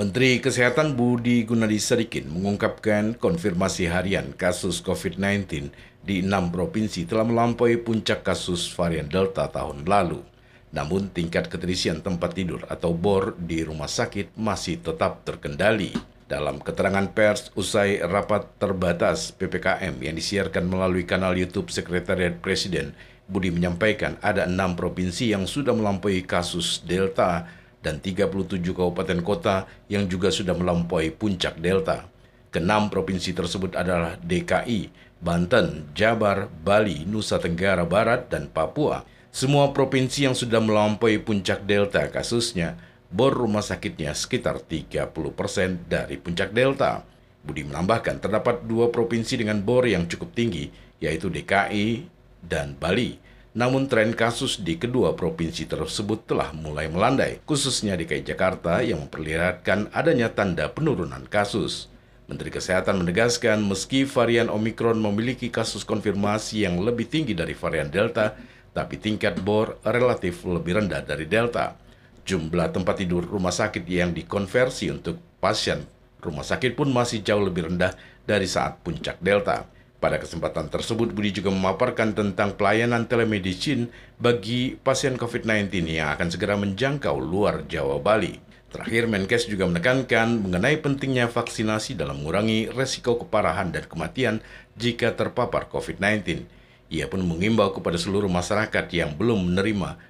Menteri Kesehatan Budi Gunadi Sadikin mengungkapkan konfirmasi harian kasus COVID-19 di enam provinsi telah melampaui puncak kasus varian Delta tahun lalu. Namun tingkat keterisian tempat tidur atau BOR di rumah sakit masih tetap terkendali. Dalam keterangan pers usai rapat terbatas PPKM yang disiarkan melalui kanal YouTube Sekretariat Presiden, Budi menyampaikan ada enam provinsi yang sudah melampaui kasus Delta dan 37 kabupaten kota yang juga sudah melampaui puncak delta. Kenam provinsi tersebut adalah DKI, Banten, Jabar, Bali, Nusa Tenggara Barat, dan Papua. Semua provinsi yang sudah melampaui puncak delta kasusnya, bor rumah sakitnya sekitar 30% dari puncak delta. Budi menambahkan terdapat dua provinsi dengan bor yang cukup tinggi, yaitu DKI dan Bali. Namun tren kasus di kedua provinsi tersebut telah mulai melandai, khususnya DKI Jakarta yang memperlihatkan adanya tanda penurunan kasus. Menteri Kesehatan menegaskan meski varian Omikron memiliki kasus konfirmasi yang lebih tinggi dari varian Delta, tapi tingkat bor relatif lebih rendah dari Delta. Jumlah tempat tidur rumah sakit yang dikonversi untuk pasien rumah sakit pun masih jauh lebih rendah dari saat puncak Delta. Pada kesempatan tersebut, Budi juga memaparkan tentang pelayanan telemedicine bagi pasien COVID-19 yang akan segera menjangkau luar Jawa Bali. Terakhir, Menkes juga menekankan mengenai pentingnya vaksinasi dalam mengurangi resiko keparahan dan kematian jika terpapar COVID-19. Ia pun mengimbau kepada seluruh masyarakat yang belum menerima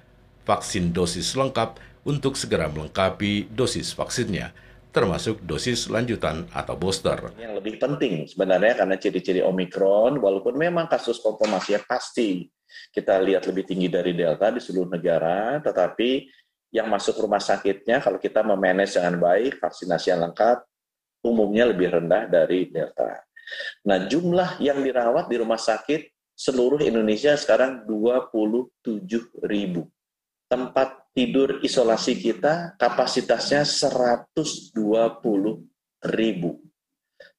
vaksin dosis lengkap untuk segera melengkapi dosis vaksinnya termasuk dosis lanjutan atau booster. Yang lebih penting sebenarnya karena ciri-ciri Omikron, walaupun memang kasus konfirmasinya pasti kita lihat lebih tinggi dari Delta di seluruh negara, tetapi yang masuk rumah sakitnya kalau kita memanage dengan baik, vaksinasi yang lengkap, umumnya lebih rendah dari Delta. Nah, jumlah yang dirawat di rumah sakit seluruh Indonesia sekarang 27 ribu. Tempat tidur isolasi kita kapasitasnya 120 ribu.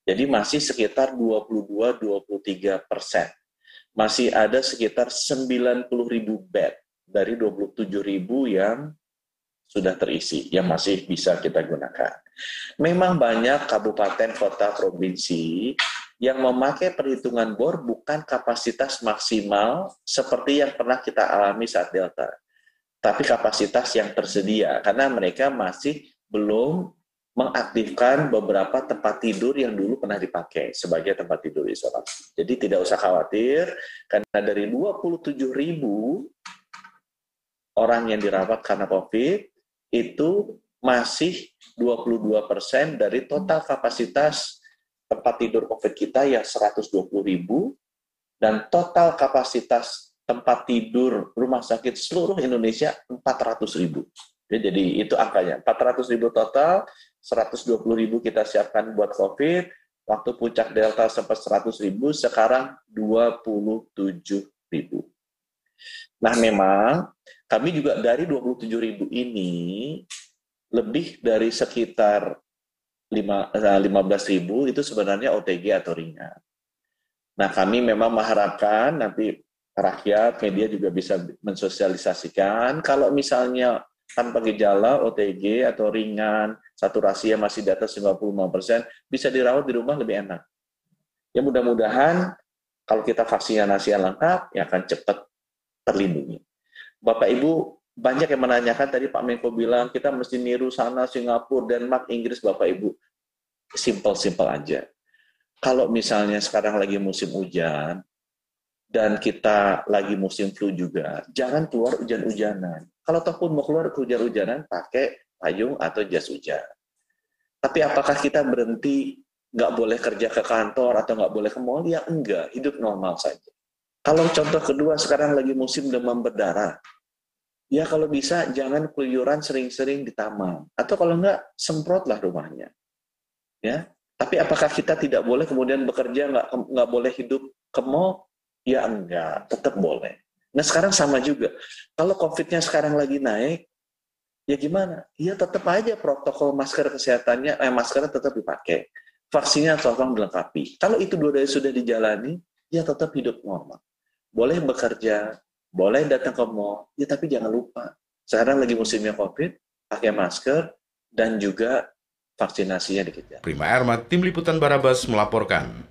Jadi masih sekitar 22-23 persen. Masih ada sekitar 90 ribu bed dari 27 ribu yang sudah terisi, yang masih bisa kita gunakan. Memang banyak kabupaten, kota, provinsi yang memakai perhitungan BOR bukan kapasitas maksimal seperti yang pernah kita alami saat Delta tapi kapasitas yang tersedia karena mereka masih belum mengaktifkan beberapa tempat tidur yang dulu pernah dipakai sebagai tempat tidur isolasi. Jadi tidak usah khawatir karena dari 27 ribu orang yang dirawat karena COVID itu masih 22 persen dari total kapasitas tempat tidur COVID kita yang 120 ribu dan total kapasitas tempat tidur rumah sakit seluruh Indonesia 400 ribu. Ya, jadi itu angkanya, 400 ribu total, 120 ribu kita siapkan buat COVID, waktu puncak Delta sempat 100 ribu, sekarang 27 ribu. Nah memang kami juga dari 27 ribu ini, lebih dari sekitar 15 eh, ribu itu sebenarnya OTG atau ringan. Nah kami memang mengharapkan nanti rakyat, media juga bisa mensosialisasikan. Kalau misalnya tanpa gejala, OTG atau ringan, saturasi yang masih di atas 55%, bisa dirawat di rumah lebih enak. Ya mudah-mudahan kalau kita vaksinasi yang lengkap, ya akan cepat terlindungi. Bapak Ibu, banyak yang menanyakan tadi Pak Menko bilang kita mesti niru sana Singapura, Denmark, Inggris, Bapak Ibu. Simple-simple aja. Kalau misalnya sekarang lagi musim hujan, dan kita lagi musim flu juga, jangan keluar hujan-hujanan. Kalau ataupun mau keluar hujan-hujanan, pakai payung atau jas hujan. Tapi apakah kita berhenti nggak boleh kerja ke kantor atau nggak boleh ke mall? Ya enggak, hidup normal saja. Kalau contoh kedua sekarang lagi musim demam berdarah, ya kalau bisa jangan keluyuran sering-sering di taman. Atau kalau enggak, semprotlah rumahnya. Ya, tapi apakah kita tidak boleh kemudian bekerja nggak nggak boleh hidup ke mall? Ya enggak, tetap boleh. Nah sekarang sama juga. Kalau COVID-nya sekarang lagi naik, ya gimana? Ya tetap aja protokol masker kesehatannya, eh, maskernya tetap dipakai. Vaksinnya tolong dilengkapi. Kalau itu dua dari sudah dijalani, ya tetap hidup normal. Boleh bekerja, boleh datang ke mall, ya tapi jangan lupa. Sekarang lagi musimnya COVID, pakai masker, dan juga vaksinasinya dikejar. Prima Ermat, Tim Liputan Barabas melaporkan.